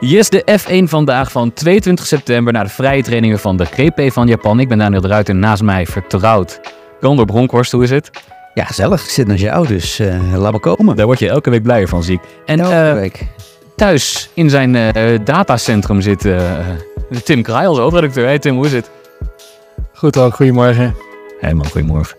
Yes, de F1 vandaag van 22 september naar de vrije trainingen van de GP van Japan. Ik ben Daniel de Ruiter, naast mij vertrouwd. Gondor Bronkhorst, hoe is het? Ja, gezellig. Ik zit naast jou, dus eh, laat me komen. Daar word je elke week blijer van, zie ik. En Elke eh, week. thuis in zijn eh, datacentrum zit eh, Tim Kraai, onze hoofdredacteur. Hey Tim, hoe is het? Goed ook, goedemorgen. Hey man, goedemorgen.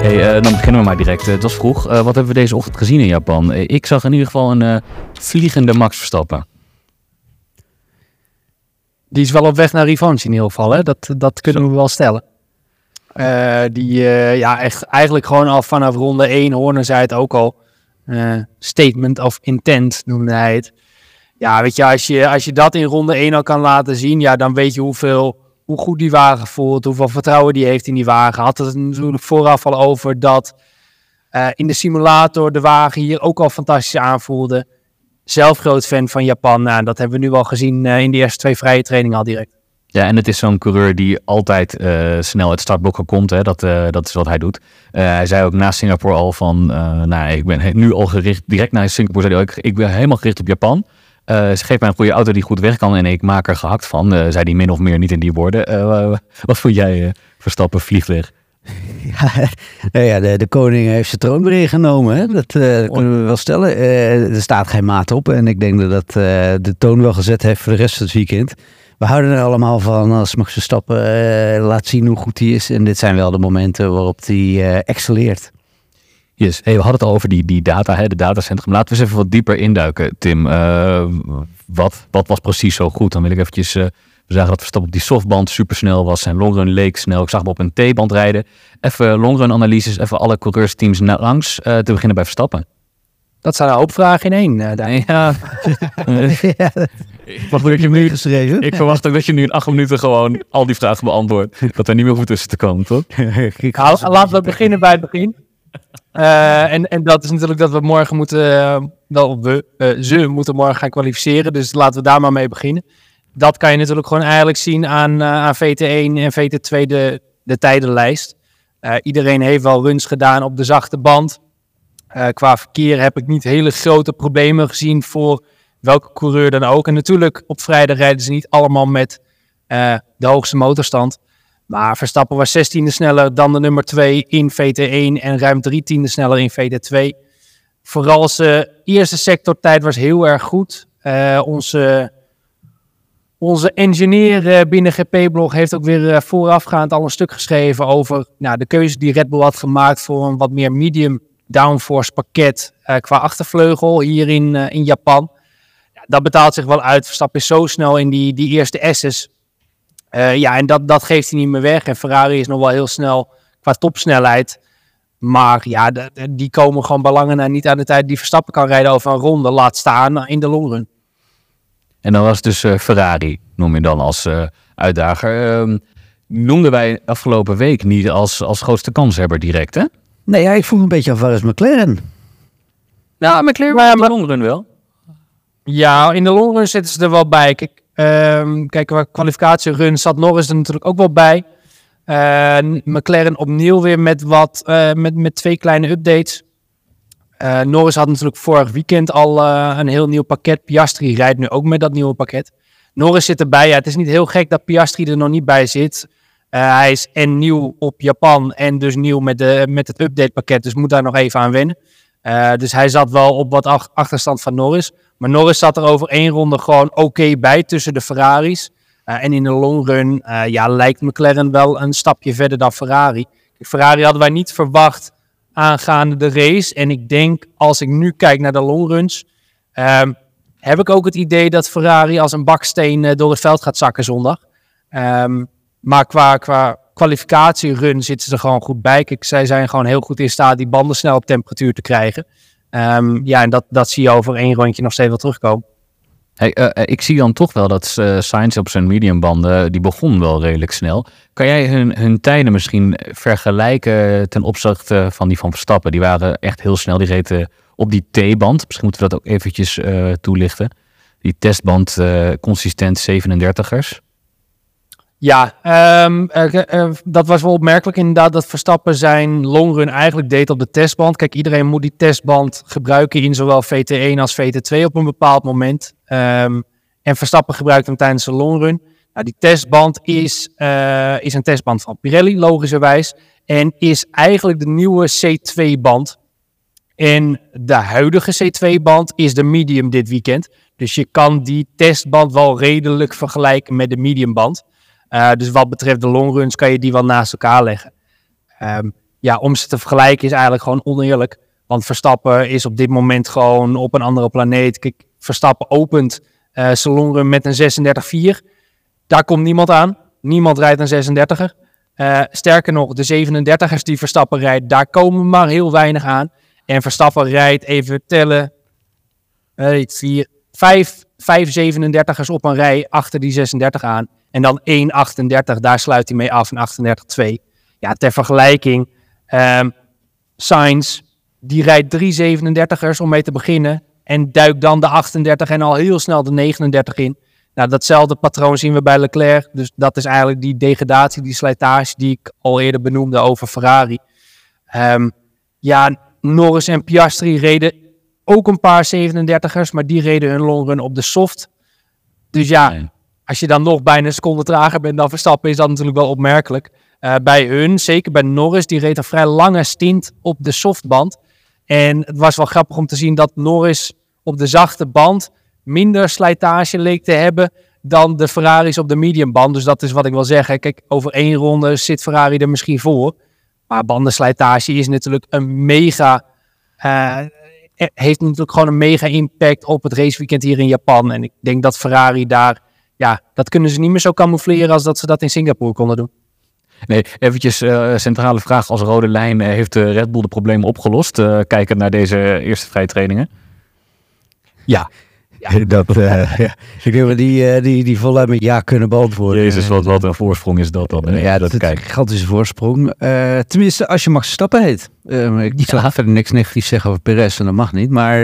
Hey, eh, dan beginnen we maar direct. Eh, het was vroeg. Eh, wat hebben we deze ochtend gezien in Japan? Eh, ik zag in ieder geval een eh, vliegende Max Verstappen. Die is wel op weg naar revanche in ieder geval, hè? Dat, dat kunnen we wel stellen. Eh, die, eh, ja, echt, eigenlijk gewoon al vanaf ronde 1, Horner zei het ook al. eh, statement of intent noemde hij het. Ja, weet je als, je, als je dat in ronde 1 al kan laten zien, ja, dan weet je hoeveel, hoe goed die wagen voelt, hoeveel vertrouwen die heeft in die wagen. Had het natuurlijk vooraf al over dat eh, in de simulator de wagen hier ook al fantastisch aanvoelde. Zelf groot fan van Japan. Nou, dat hebben we nu al gezien eh, in de eerste twee vrije trainingen al direct. Ja, en het is zo'n coureur die altijd eh, snel uit startblokken komt. Hè? Dat, dat is wat hij doet. Hij zei ook na Singapore al van... nou, ik ben nu al gericht... Direct na Singapore zei hij ook... Ik ben helemaal gericht op Japan. Eh, ze geeft mij een goede auto die goed weg kan en ik maak er gehakt van. Eh, zei hij min of meer niet in die woorden. Eh, wat vond jij, Verstappen, vliegweg? Ja, nou ja, de, de koning heeft zijn troon weer. Hè? Dat kunnen we wel stellen. Er staat geen maat op. En ik denk dat dat de toon wel gezet heeft voor de rest van het weekend. We houden er allemaal van als Max Verstappen laat zien hoe goed hij is. En dit zijn wel de momenten waarop hij excelleert. Yes. Hey, we hadden het al over die, die data, hè, de datacentrum. Laten we eens even wat dieper induiken, Tim. Eh, wat, wat was precies zo goed? Dan wil ik eventjes... eh, we zagen dat Verstappen op die softband supersnel was. Zijn longrun leek snel. Ik zag hem op een T-band rijden. Even longrun analyses, even alle coureursteams na- langs. eh, te beginnen bij Verstappen. Dat zijn een hoop vragen in één. eh, Daan. Ja. ja, ik, wacht, dat je nu, geschreven. ik verwacht ook dat je nu in acht minuten gewoon al die vragen beantwoordt. Dat er niet meer hoeven tussen te komen, toch? Laten we beginnen bij het begin. Eh, en, en dat is natuurlijk dat we morgen moeten, eh, wel we, eh, ze moeten morgen gaan kwalificeren. Dus laten we daar maar mee beginnen. Dat kan je natuurlijk gewoon eigenlijk zien aan, aan VT1 en VT2 de, de tijdenlijst. Iedereen heeft wel runs gedaan op de zachte band. Qua verkeer heb ik niet hele grote problemen gezien voor welke coureur dan ook. En natuurlijk op vrijdag rijden ze niet allemaal met de hoogste motorstand. Maar Verstappen was 16e sneller dan de nummer 2 in VT1 en ruim 3 tiende sneller in VT2. Vooral zijn eerste sectortijd was heel erg goed. Eh, onze, onze engineer eh, binnen GP-blog heeft ook weer eh, voorafgaand al een stuk geschreven over nou, de keuze die Red Bull had gemaakt voor een wat meer medium downforce pakket qua achtervleugel hier in, in Japan. Ja, dat betaalt zich wel uit. Verstappen is zo snel in die, die eerste S's. Eh, ja, en dat, dat geeft hij niet meer weg. En Ferrari is nog wel heel snel qua topsnelheid. Maar ja, de- de- die komen gewoon belangen na niet aan de tijd die Verstappen kan rijden over een ronde. Laat staan in de longrun. En dan was het dus eh, Ferrari, noem je dan als eh, uitdager. Ehm, noemden wij afgelopen week niet als, als grootste kanshebber direct, hè? Nee, ja, ik vroeg een beetje af waar is McLaren? Nou, McLaren Maar- maar, de longrun wel. Ja, in de longrun zitten ze er wel bij. Kijk, ehm, kijk qua kwalificatierun zat Norris er natuurlijk ook wel bij. Eh, McLaren opnieuw weer met, wat, eh, met, met twee kleine updates. Eh, Norris had natuurlijk vorig weekend al eh, een heel nieuw pakket. Piastri rijdt nu ook met dat nieuwe pakket. Norris zit erbij. Ja, het is niet heel gek dat Piastri er nog niet bij zit. Hij is en nieuw op Japan en dus nieuw met, de, met het updatepakket. Dus moet daar nog even aan wennen. Eh, dus hij zat wel op wat ach- achterstand van Norris. Maar Norris zat er over één ronde gewoon oké bij tussen de Ferraris. Eh, en in de longrun eh, ja, lijkt McLaren wel een stapje verder dan Ferrari. Ferrari hadden wij niet verwacht aangaande de race. En ik denk, als ik nu kijk naar de longruns, ehm, heb ik ook het idee dat Ferrari als een baksteen door het veld gaat zakken zondag. Ehm, maar qua, qua kwalificatierun zitten ze gewoon goed bij. Kijk, zij zijn gewoon heel goed in staat die banden snel op temperatuur te krijgen. Ehm, ja, en dat, dat zie je over één rondje nog steeds wel terugkomen. Hey, eh, eh, ik zie dan toch wel dat eh Sainz op zijn mediumbanden, die begon wel redelijk snel. Kan jij hun, hun tijden misschien vergelijken ten opzichte van die van Verstappen? Die waren echt heel snel, die reden op die T-band. Misschien moeten we dat ook eventjes toelichten. Die testband consistent 37ers. Ja, ehm, eh, dat was wel opmerkelijk inderdaad dat Verstappen zijn longrun eigenlijk deed op de testband. Kijk, iedereen moet die testband gebruiken in zowel VT1 als VT2 op een bepaald moment. Ehm, en Verstappen gebruikt hem tijdens de longrun. Nou, die testband is, eh, is een testband van Pirelli, logischerwijs. En is eigenlijk de nieuwe C2-band. En de huidige C2-band is de medium dit weekend. Dus je kan die testband wel redelijk vergelijken met de mediumband. Uh, dus wat betreft de longruns kan je die wel naast elkaar leggen. Um, ja, om ze te vergelijken is eigenlijk gewoon oneerlijk. Want Verstappen is op dit moment gewoon op een andere planeet. Kijk, Verstappen opent uh, zijn longrun met een 36-4. Daar komt niemand aan. Niemand rijdt een 36er. Uh, sterker nog, de 37ers die Verstappen rijdt, daar komen maar heel weinig aan. En Verstappen rijdt, even tellen, uh, vier, vijf, vijf 37ers op een rij achter die 36 aan. En dan 1,38, daar sluit hij mee af, en 38,2. Ja, ter vergelijking, um, Sainz, die rijdt drie 37ers om mee te beginnen. En duikt dan de 38 en al heel snel de 39 in. Nou, datzelfde patroon zien we bij Leclerc. Dus dat is eigenlijk die degradatie, die slijtage die ik al eerder benoemde over Ferrari. Um, ja, Norris en Piastri reden ook een paar 37ers, maar die reden hun longrun op de soft. Dus ja, als je dan nog bijna een seconde trager bent dan Verstappen, is dat natuurlijk wel opmerkelijk. Uh, bij hun, zeker bij Norris, die reed een vrij lange stint op de softband. En het was wel grappig om te zien dat Norris op de zachte band minder slijtage leek te hebben dan de Ferraris op de mediumband. Dus dat is wat ik wil zeggen. Kijk, over één ronde zit Ferrari er misschien voor. Maar bandenslijtage is natuurlijk een mega. Uh, heeft natuurlijk gewoon een mega impact op het raceweekend hier in Japan. En ik denk dat Ferrari daar. Ja, dat kunnen ze niet meer zo camoufleren als dat ze dat in Singapore konden doen. Nee, eventjes uh, centrale vraag als rode lijn. Uh, heeft Red Bull de problemen opgelost? Uh, kijken naar deze eerste vrije trainingen. Ja, ja. Dat, uh, ja. Ik denk dat die, uh, die, die voluit met ja kunnen beantwoorden. Jezus, wat, wat een voorsprong is dat dan. Ja, dat is een gigantische voorsprong. Uh, tenminste, als je Max Stappen heet. ik ja. zal verder niks negatiefs zeggen over Perez en dat mag niet. Maar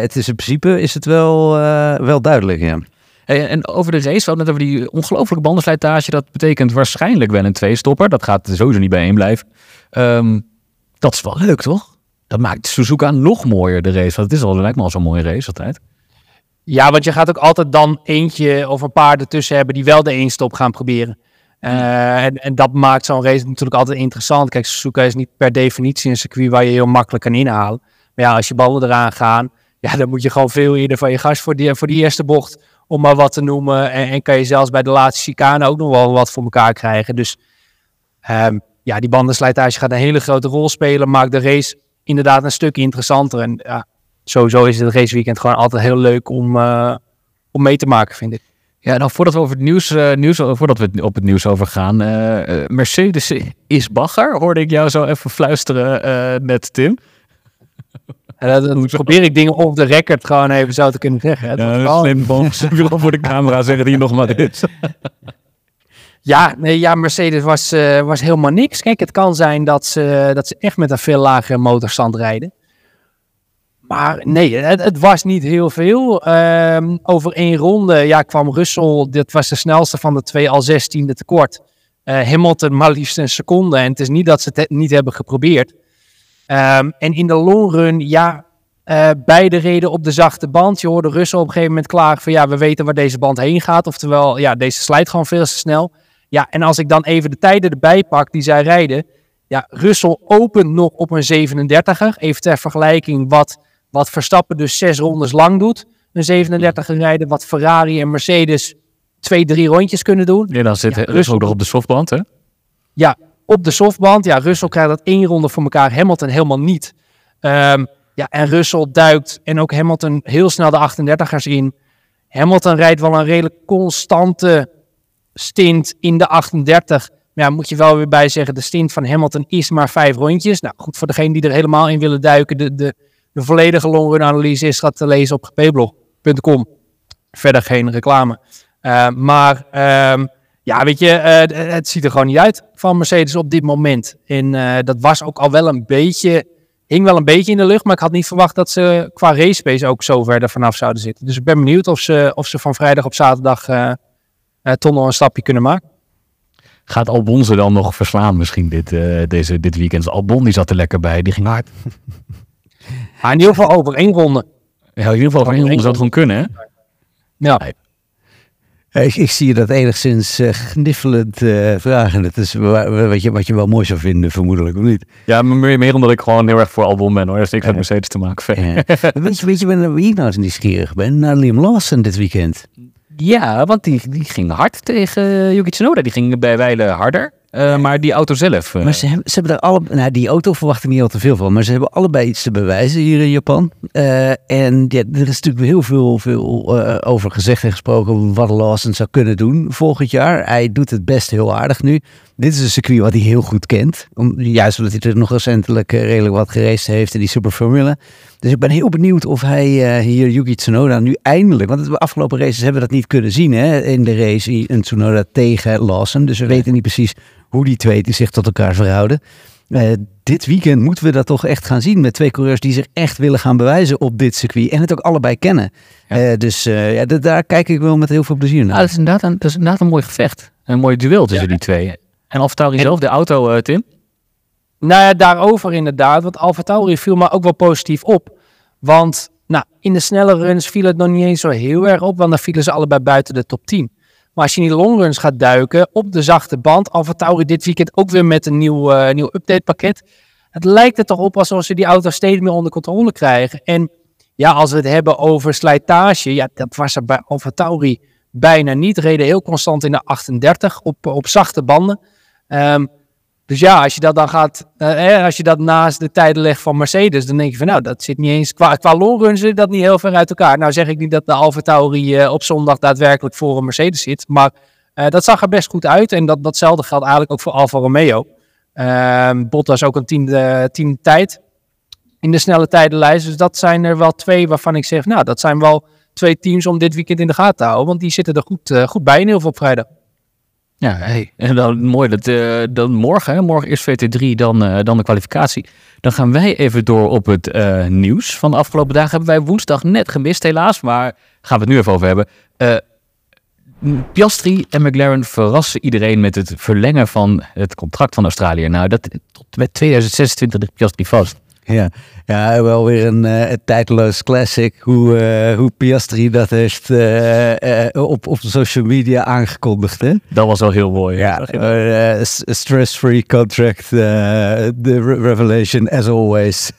het is in principe is het wel, wel duidelijk, ja. En over de race, we hadden net over die ongelofelijke bandenslijtage. Dat betekent waarschijnlijk wel een twee-stopper. Dat gaat sowieso niet bijeen blijven. Um, dat is wel leuk, toch? Dat maakt Suzuka nog mooier, de race. Want het is al, lijkt me al zo'n mooie race altijd. Ja, want je gaat ook altijd dan eentje of een paar ertussen hebben die wel de eenstop gaan proberen. Uh, en, en, dat maakt zo'n race natuurlijk altijd interessant. Kijk, Suzuka is niet per definitie een circuit waar je heel makkelijk kan inhalen. Maar ja, als je ballen eraan gaan, ja, dan moet je gewoon veel eerder van je gas voor die, voor die eerste bocht, om maar wat te noemen. En, kan je zelfs bij de laatste chicane ook nog wel wat voor elkaar krijgen. Dus um, ja, die bandenslijtage gaat een hele grote rol spelen, maakt de race inderdaad een stuk interessanter. En ja, sowieso is het raceweekend gewoon altijd heel leuk om, uh, om mee te maken, vind ik. Ja, nou voordat we over het nieuws, uh, nieuws voordat we op het nieuws overgaan, uh, Mercedes is bagger, hoorde ik jou zo even fluisteren met Tim. En dan probeer ik dingen op de record gewoon even zo te kunnen zeggen. Het ja, slim bonus. wil voor de camera zeggen die nog maar is. Ja, nee, ja, Mercedes was, uh, was helemaal niks. Kijk, het kan zijn dat ze, dat ze echt met een veel lagere motorstand rijden. Maar nee, het, het, was niet heel veel. Um, over één ronde ja, kwam Russell, dit was de snelste van de twee, al zestiende tekort. Uh, Hamilton maar liefst een seconde. En het is niet dat ze het niet hebben geprobeerd. Um, en in de longrun, ja, uh, beide reden op de zachte band. Je hoorde Russell op een gegeven moment klagen van ja, we weten waar deze band heen gaat. Oftewel, ja, deze slijt gewoon veel te snel. Ja, en als ik dan even de tijden erbij pak die zij rijden. Ja, Russell opent nog op een 37er. Even ter vergelijking wat wat Verstappen dus zes rondes lang doet. Een 37 rijden, wat Ferrari en Mercedes twee, drie rondjes kunnen doen. Ja, dan zit ja, Russell ook nog op de softband, hè? Ja, op de softband. Ja, Russell krijgt dat één ronde voor elkaar, Hamilton helemaal niet. Um, ja, en Russell duikt en ook Hamilton heel snel de 38ers in. Hamilton rijdt wel een redelijk constante stint in de 38. Maar ja, moet je wel weer bij zeggen, de stint van Hamilton is maar vijf rondjes. Nou goed, voor degene die er helemaal in willen duiken, de, de, de volledige longrun analyse is gaat te lezen op gpblog.com. Verder geen reclame. Uh, maar um, ja, weet je, uh, het ziet er gewoon niet uit van Mercedes op dit moment. En uh, dat was ook al wel een beetje, hing wel een beetje in de lucht. Maar ik had niet verwacht dat ze qua race pace ook zo verder vanaf zouden zitten. Dus ik ben benieuwd of ze, of ze van vrijdag op zaterdag toch nog een stapje kunnen maken. Gaat Albon ze dan nog verslaan misschien dit, eh, deze, dit weekend? Albon die zat er lekker bij, die ging hard. Maar in ieder geval over één ronde. Ja, in ieder geval voor één ronde zou het gewoon kunnen, hè? Ja. Ik, ik zie je dat enigszins eh, gniffelend eh, vragen. Dat is wa- wa- wat je, wat je wel mooi zou vinden, vermoedelijk, of niet? Ja, maar meer, meer omdat ik gewoon heel erg voor Albon ben, hoor. Is niks met Mercedes te maken. Ja. weet, je, weet je wie ik nou eens nieuwsgierig ben? Naar Liam Lawson dit weekend. Ja, want die, die ging hard tegen Yuki Tsunoda. Die ging bij wijlen harder. Eh, maar die auto zelf... eh, Maar ze hebben, ze hebben daar alle, nou, die auto verwacht ik niet al te veel van, maar ze hebben allebei iets te bewijzen hier in Japan. Eh, en ja, er is natuurlijk heel veel, veel over gezegd en gesproken wat Lawson zou kunnen doen volgend jaar. Hij doet het best heel aardig nu. Dit is een circuit wat hij heel goed kent, juist omdat hij er nog recentelijk redelijk wat geraced heeft in die Superformule. Dus ik ben heel benieuwd of hij hier Yuki Tsunoda nu eindelijk, want de afgelopen races hebben we dat niet kunnen zien hè, in de race, een Tsunoda tegen Lawson. Dus we weten niet precies hoe die twee zich tot elkaar verhouden. Eh, dit weekend moeten we dat toch echt gaan zien met twee coureurs die zich echt willen gaan bewijzen op dit circuit en het ook allebei kennen. Ja. Eh, dus eh, ja, daar kijk ik wel met heel veel plezier Ah, naar. dat, is inderdaad een, dat is inderdaad een mooi gevecht. Een mooi duel tussen die twee. En AlphaTauri zelf, de auto, eh, Tim? Nou ja, daarover inderdaad. Want Alfa Tauri viel me ook wel positief op. Want nou, in de snelle runs viel het nog niet eens zo heel erg op. Want dan vielen ze allebei buiten de top 10. Maar als je in die longruns gaat duiken op de zachte band. Alfa Tauri dit weekend ook weer met een nieuw, eh, nieuw updatepakket. Het lijkt er toch op alsof ze die auto steeds meer onder controle krijgen. En ja, als we het hebben over slijtage. Ja, dat was er bij Alfa Tauri bijna niet. Reden heel constant in de 38 op, op zachte banden. Ehm, dus ja, als je dat dan gaat, eh, eh, als je dat naast de tijden legt van Mercedes, dan denk je van nou, dat zit niet eens, qua, qua longrun zit dat niet heel ver uit elkaar. Nou zeg ik niet dat de Alfa Tauri eh, op zondag daadwerkelijk voor een Mercedes zit, maar eh, dat zag er best goed uit en dat, datzelfde geldt eigenlijk ook voor Alfa Romeo. Ehm Bottas ook een tiende, tiende tijd in de snelle tijdenlijst, dus dat zijn er wel twee waarvan ik zeg, nou, dat zijn wel twee teams om dit weekend in de gaten te houden, want die zitten er goed, eh, goed bij in heel veel op vrijdag. Ja, hey. en dan mooi dat eh, dan morgen, morgen is VT3, dan, eh, dan de kwalificatie. Dan gaan wij even door op het eh, nieuws van de afgelopen dagen. Hebben wij woensdag net gemist, helaas, maar gaan we het nu even over hebben. Piastri en McLaren verrassen iedereen met het verlengen van het contract van Australië. Nou, dat tot met 2026 ligt Piastri vast. Ja, ja wel weer een, eh, tijdloos classic. Hoe, eh, hoe Piastri dat heeft eh, op, op social media aangekondigd. Hè? Dat was wel heel mooi. Ja, stress-free contract. The re- revelation as always.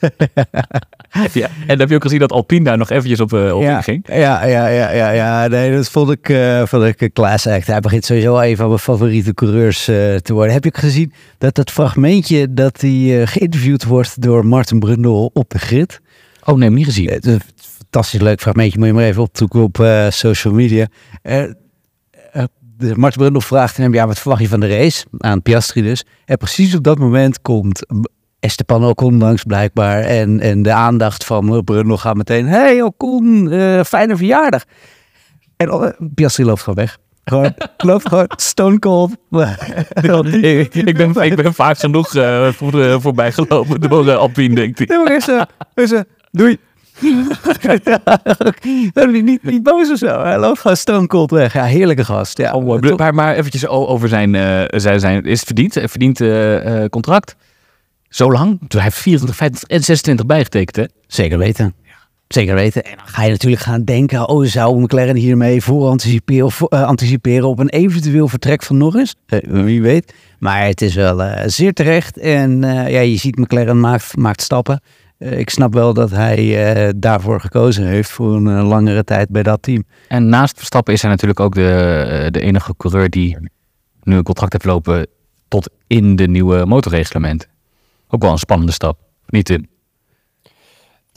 Ja, En heb je ook gezien dat Alpine daar nog eventjes op, op ja, ging. ja, ja, ja, ja, ja. Nee, dat vond ik, vond ik een class act. Hij begint sowieso een van mijn favoriete coureurs te worden. Heb je ook gezien dat dat fragmentje dat hij geïnterviewd wordt door Martin Brundle op de grid? Oh nee, niet gezien. Het is een fantastisch leuk fragmentje. Moet je maar even opzoeken op eh, social media. Eh, eh, de Martin Brundle vraagt hem, ja, wat verwacht je van de race? Aan Piastri dus. En precies op dat moment komt Esteban Ocon langs blijkbaar. En, en de aandacht van Brundle gaat meteen, hey Ocon, eh, fijne verjaardag. En eh, Piastri loopt gewoon weg. Gewoon, loopt gewoon stone cold. ik, ik, ben, ik ben vaak genoeg eh, voor, eh, voorbij gelopen door uh, Alpine, denkt hij. Nee, maar is, is, doei. niet, niet, niet boos of zo. Hij loopt gewoon stone cold weg. Ja, heerlijke gast. Ja, Oh, maar, maar eventjes over zijn, eh, zijn, zijn is het verdiend, eh, verdiend eh, eh, contract. Zo lang? Hij heeft 24, 25 en 26 bijgetekend, hè? Zeker weten. Zeker weten. En dan ga je natuurlijk gaan denken, oh, zou McLaren hiermee voor anticiperen, eh, anticiperen op een eventueel vertrek van Norris? Eh, wie weet. Maar het is wel eh, zeer terecht. En ja, je ziet McLaren maakt, maakt stappen. Ik snap wel dat hij daarvoor gekozen heeft voor een langere tijd bij dat team. En naast Verstappen is hij natuurlijk ook de, de enige coureur die nu een contract heeft lopen tot in de nieuwe motorreglement. Ook wel een spannende stap. Niet Tim?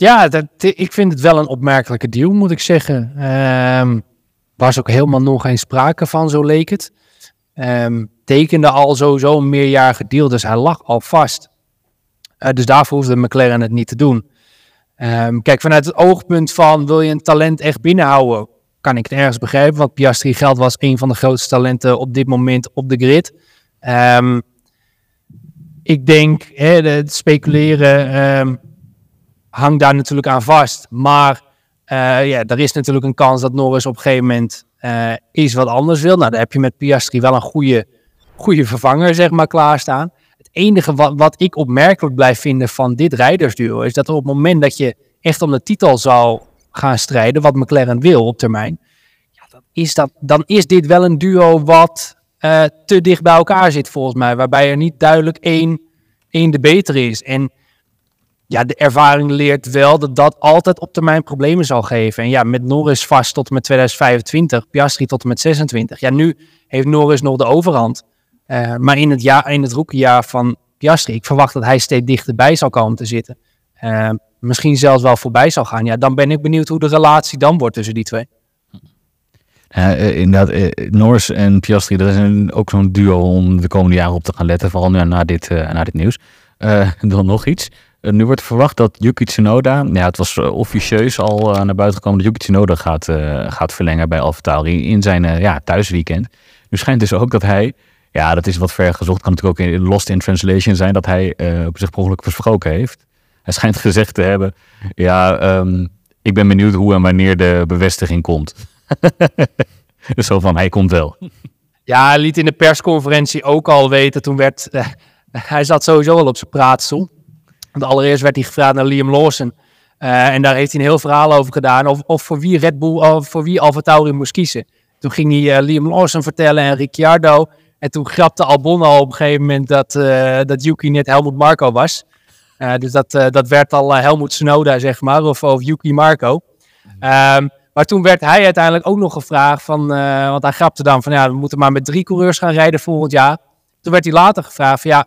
Ja, dat, ik vind het wel een opmerkelijke deal, moet ik zeggen. Ehm was ook helemaal nog geen sprake van, zo leek het. Ehm, tekende al sowieso een meerjarige deal, dus hij lag al vast. Eh, dus daarvoor hoefde McLaren het niet te doen. Ehm, kijk, vanuit het oogpunt van wil je een talent echt binnenhouden, kan ik het ergens begrijpen. Want Piastri Geld was een van de grootste talenten op dit moment op de grid. Ik denk, hè, het speculeren hangt daar natuurlijk aan vast. Maar eh, ja, er is natuurlijk een kans dat Norris op een gegeven moment eh iets wat anders wil. Nou, daar heb je met Piastri wel een goede, goede vervanger zeg maar klaarstaan. Het enige wat, wat ik opmerkelijk blijf vinden van dit rijdersduo is dat op het moment dat je echt om de titel zou gaan strijden, wat McLaren wil op termijn, ja, dan, is dat, dan is dit wel een duo wat uh, te dicht bij elkaar zit volgens mij, waarbij er niet duidelijk één, één de betere is. En ja, de ervaring leert wel dat dat altijd op termijn problemen zal geven. En ja, met Norris vast tot en met 2025, Piastri tot en met 26. Ja, nu heeft Norris nog de overhand. Uh, maar in het, jaar, in het rookiejaar van Piastri, ik verwacht dat hij steeds dichterbij zal komen te zitten. Uh, misschien zelfs wel voorbij zal gaan. Ja, dan ben ik benieuwd hoe de relatie dan wordt tussen die twee. Uh, inderdaad, Norris en Piastri, dat is een, ook zo'n duo om de komende jaren op te gaan letten. Vooral nu na dit, na dit nieuws. dan nog iets. Nu wordt verwacht dat Yuki Tsunoda, ja, het was officieus al naar buiten gekomen dat Yuki Tsunoda gaat, gaat verlengen bij AlphaTauri in zijn ja, thuisweekend. Nu schijnt dus ook dat hij, ja, dat is wat ver gezocht, kan natuurlijk ook in Lost in Translation zijn, dat hij op zich per versproken heeft. Hij schijnt gezegd te hebben, ja, um, ik ben benieuwd hoe en wanneer de bevestiging komt. dus zo van, hij komt wel. Ja, hij liet in de persconferentie ook al weten, toen werd, hij zat sowieso al op zijn praatstoel. Want allereerst werd hij gevraagd naar Liam Lawson. Uh, en daar heeft hij een heel verhaal over gedaan, of, of voor wie Red Bull, of voor wie Alfa Tauri moest kiezen. Toen ging hij uh, Liam Lawson vertellen en Ricciardo. En toen grapte Albon al op een gegeven moment dat, dat Yuki net Helmut Marco was. Uh, dus dat, uh, dat werd al uh, Helmut Snowda, zeg maar, of, of Yuki Marco. Um, maar toen werd hij uiteindelijk ook nog gevraagd van, want hij grapte dan van, ja, we moeten maar met drie coureurs gaan rijden volgend jaar. Toen werd hij later gevraagd van, ja,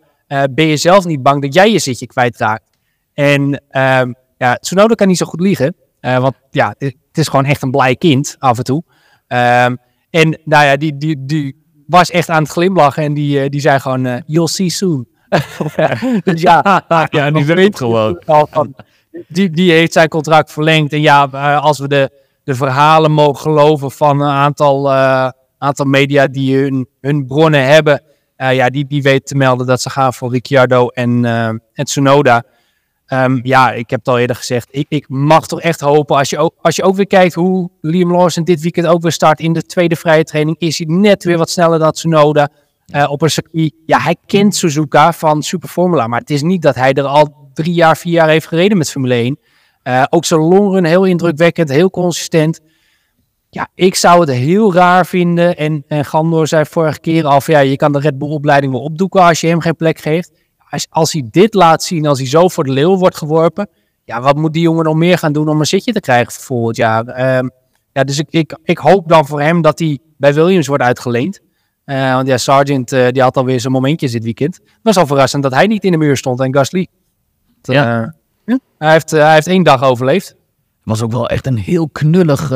ben je zelf niet bang dat jij je zitje kwijtraakt? En um, ja, Tsunoda kan niet zo goed liegen, want ja, het is gewoon echt een blij kind af en toe. Um, en nou ja, die, die, die was echt aan het glimlachen en die, die zei gewoon, you'll see soon. dus ja, ja die gewoon. Die, die heeft zijn contract verlengd. En ja, als we de, de verhalen mogen geloven van een aantal, uh, aantal media die hun, hun bronnen hebben. Uh, ja, die, die weten te melden dat ze gaan voor Ricciardo en, uh, en Tsunoda. Um, ja, ik heb het al eerder gezegd. Ik, ik mag toch echt hopen. Als je, ook, als je ook weer kijkt hoe Liam Lawson dit weekend ook weer start in de tweede vrije training. Is hij net weer wat sneller dan Tsunoda. Uh, op een circuit. Ja, hij kent Suzuka van Super Formula, maar het is niet dat hij er al drie jaar, vier jaar heeft gereden met Formule 1. Uh, ook zijn longrun heel indrukwekkend, heel consistent. Ja, ik zou het heel raar vinden. En, en Gandor zei vorige keer al van ja, je kan de Red Bull opleiding wel opdoeken als je hem geen plek geeft. Als, als hij dit laat zien, als hij zo voor de leeuw wordt geworpen. Ja, wat moet die jongen nog meer gaan doen om een zitje te krijgen voor volgend jaar? Uh, ja, dus ik, ik, ik hoop dan voor hem dat hij bij Williams wordt uitgeleend. Uh, want ja, Sargent uh, die had alweer zijn momentjes dit weekend. Het was al verrassend dat hij niet in de muur stond en Gasly. Uh, ja. Hij, heeft, hij heeft één dag overleefd. Het was ook wel echt een heel knullig,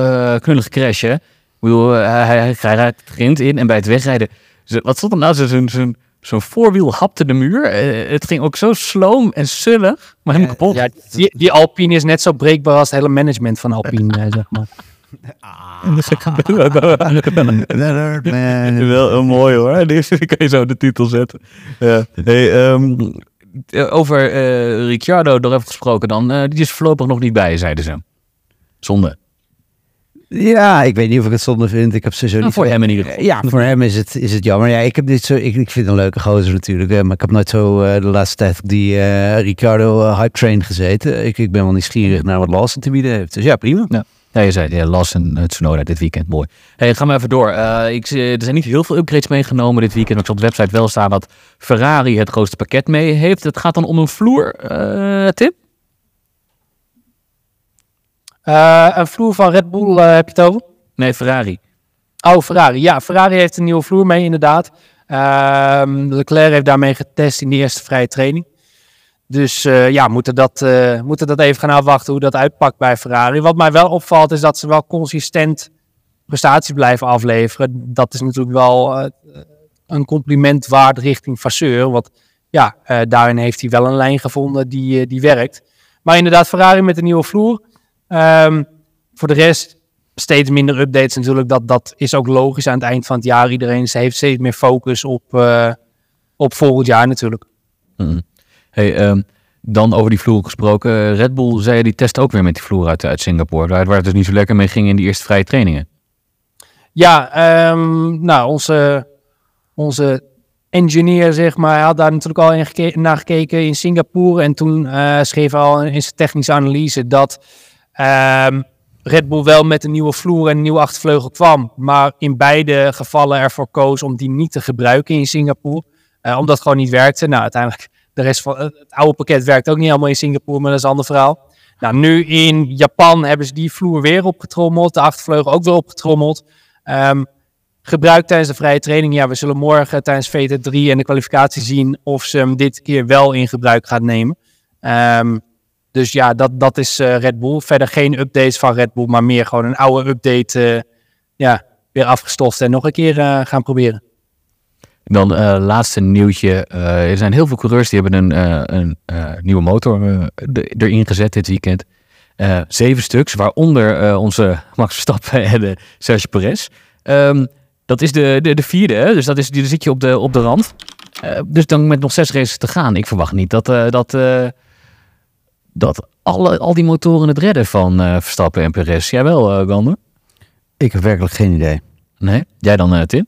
knullig crash, hè? Ik bedoel, hij, hij, hij raakt het grind in en bij het wegrijden... Wat stond er nou? Zo'n zo zo'n voorwiel hapte de muur. het ging ook zo sloom en sullig, maar helemaal kapot. Ja, die, die Alpine is net zo breekbaar als het hele management van Alpine, zeg maar. Ah. Wel mooi hoor. Die kan je zo de titel zetten. Ja. Hey, um, over uh, Ricciardo nog even gesproken dan. Uh, die is voorlopig nog niet bij, zeiden ze. Zonde. Ja, ik weet niet of ik het zonde vind. Ik heb ze zo nou, niet voor hem in ieder geval. Ja, voor hem is het, is het jammer. Ja, ik heb dit zo. Ik, ik vind een leuke gozer natuurlijk. Maar ik heb nooit zo uh, de laatste tijd die uh, Ricardo uh, hype train gezeten. Ik, ik ben wel nieuwsgierig naar wat Lawson te bieden heeft. Dus ja, prima. Ja. Ja, je zei ja, Las en Tsunoda dit weekend. Mooi. Hey, gaan we even door. Uh, ik, er zijn niet heel veel upgrades meegenomen dit weekend. Maar ik zal op de website wel staan dat Ferrari het grootste pakket mee heeft. Het gaat dan om een vloer, uh, Tim? Een vloer van Red Bull heb je het over? Nee, Ferrari. Oh, Ferrari. Ja, Ferrari heeft een nieuwe vloer mee inderdaad. Ehm, Leclerc heeft daarmee getest in de eerste vrije training. Dus uh, ja, moeten dat, uh, moeten dat even gaan afwachten hoe dat uitpakt bij Ferrari. Wat mij wel opvalt is dat ze wel consistent prestaties blijven afleveren. Dat is natuurlijk wel uh, een compliment waard richting Vasseur. Want ja, daarin heeft hij wel een lijn gevonden die, die werkt. Maar inderdaad, Ferrari met een nieuwe vloer. Um, voor de rest steeds minder updates natuurlijk. Dat, dat is ook logisch aan het eind van het jaar. Iedereen heeft steeds meer focus op, op volgend jaar natuurlijk. Mm. Hey, um, dan over die vloer gesproken. Red Bull zei die test ook weer met die vloer uit, uit Singapore. Waar, waar het dus niet zo lekker mee ging in die eerste vrije trainingen. Ja, um, nou, onze, onze engineer, zeg maar. Had daar natuurlijk al in geke naar gekeken in Singapore. En toen uh, schreef hij al in zijn technische analyse dat um, Red Bull wel met een nieuwe vloer en een nieuwe achtervleugel kwam. Maar in beide gevallen ervoor koos om die niet te gebruiken in Singapore. Uh, omdat het gewoon niet werkte. Nou, uiteindelijk, de rest van het oude pakket werkt ook niet helemaal in Singapore, maar dat is een ander verhaal. Nou, nu in Japan hebben ze die vloer weer opgetrommeld. De achtervleugel ook weer opgetrommeld. Um, gebruikt tijdens de vrije training. Ja, we zullen morgen tijdens VT3 en de kwalificatie zien of ze hem dit keer wel in gebruik gaat nemen. Um, dus ja, dat, dat is uh, Red Bull. Verder geen updates van Red Bull, maar meer gewoon een oude update. Uh, ja, weer afgestoft en nog een keer uh, gaan proberen. Dan laatste nieuwtje. er zijn heel veel coureurs die hebben een, een nieuwe motor erin gezet dit weekend. zeven stuks, waaronder onze Max Verstappen en Sergio Perez. Um, dat is de, de, de vierde, dus dat is, die zit je op de, op de rand. Dus dan met nog zes races te gaan. Ik verwacht niet dat, dat, dat alle, al die motoren het redden van Verstappen en Perez. Jij wel, uh, Gander? Ik heb werkelijk geen idee. Nee? Jij dan, Tim?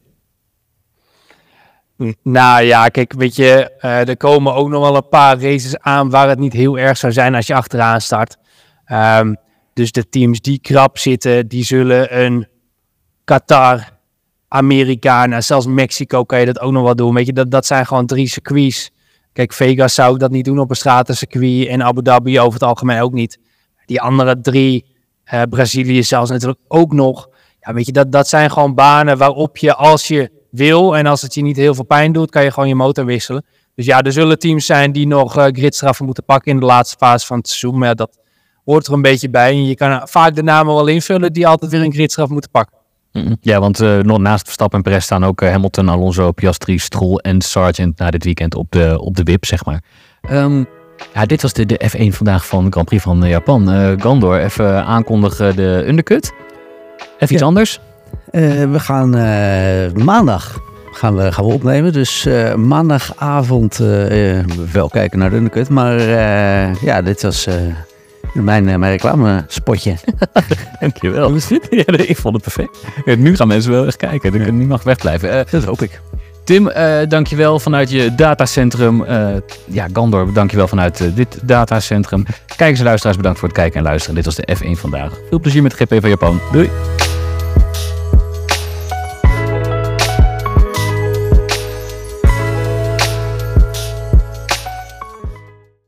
Nou ja, kijk, weet je, er komen ook nog wel een paar races aan waar het niet heel erg zou zijn als je achteraan start. Um, dus de teams die krap zitten, die zullen een Qatar, Amerika, en zelfs Mexico kan je dat ook nog wel doen. Weet je, dat, dat zijn gewoon drie circuits. Kijk, Vegas zou ik dat niet doen op een stratencircuit en Abu Dhabi over het algemeen ook niet. Die andere drie, uh, Brazilië zelfs natuurlijk ook nog. Ja, weet je, dat, dat zijn gewoon banen waarop je als je wil en als het je niet heel veel pijn doet, kan je gewoon je motor wisselen. Dus ja, er zullen teams zijn die nog uh, gridstraffen moeten pakken in de laatste fase van het seizoen. Maar dat hoort er een beetje bij. En je kan vaak de namen wel invullen die altijd weer een gridstraf moeten pakken. Ja, want uh, naast Verstappen en Perez staan ook uh, Hamilton, Alonso, Piastri, Stroll en Sargent na dit weekend op de, op de WIP, zeg maar. Um, ja, dit was de, de F1 vandaag van de Grand Prix van Japan. Uh, Gandor, even aankondigen de undercut. Even iets anders? we gaan maandag gaan we, gaan we opnemen. Dus maandagavond wel kijken naar de undercut. Maar ja, dit was mijn, uh, mijn reclamespotje. Dankjewel. Ja, ik vond het perfect. Nu gaan mensen wel echt kijken. Ja. Nu mag wegblijven. Uh, dat hoop ik. Tim, uh, dankjewel vanuit je datacentrum. Uh, ja, Gandor, dankjewel vanuit uh, dit datacentrum. Kijkers en luisteraars, bedankt voor het kijken en luisteren. Dit was de F1 vandaag. Veel plezier met GP van Japan. Doei.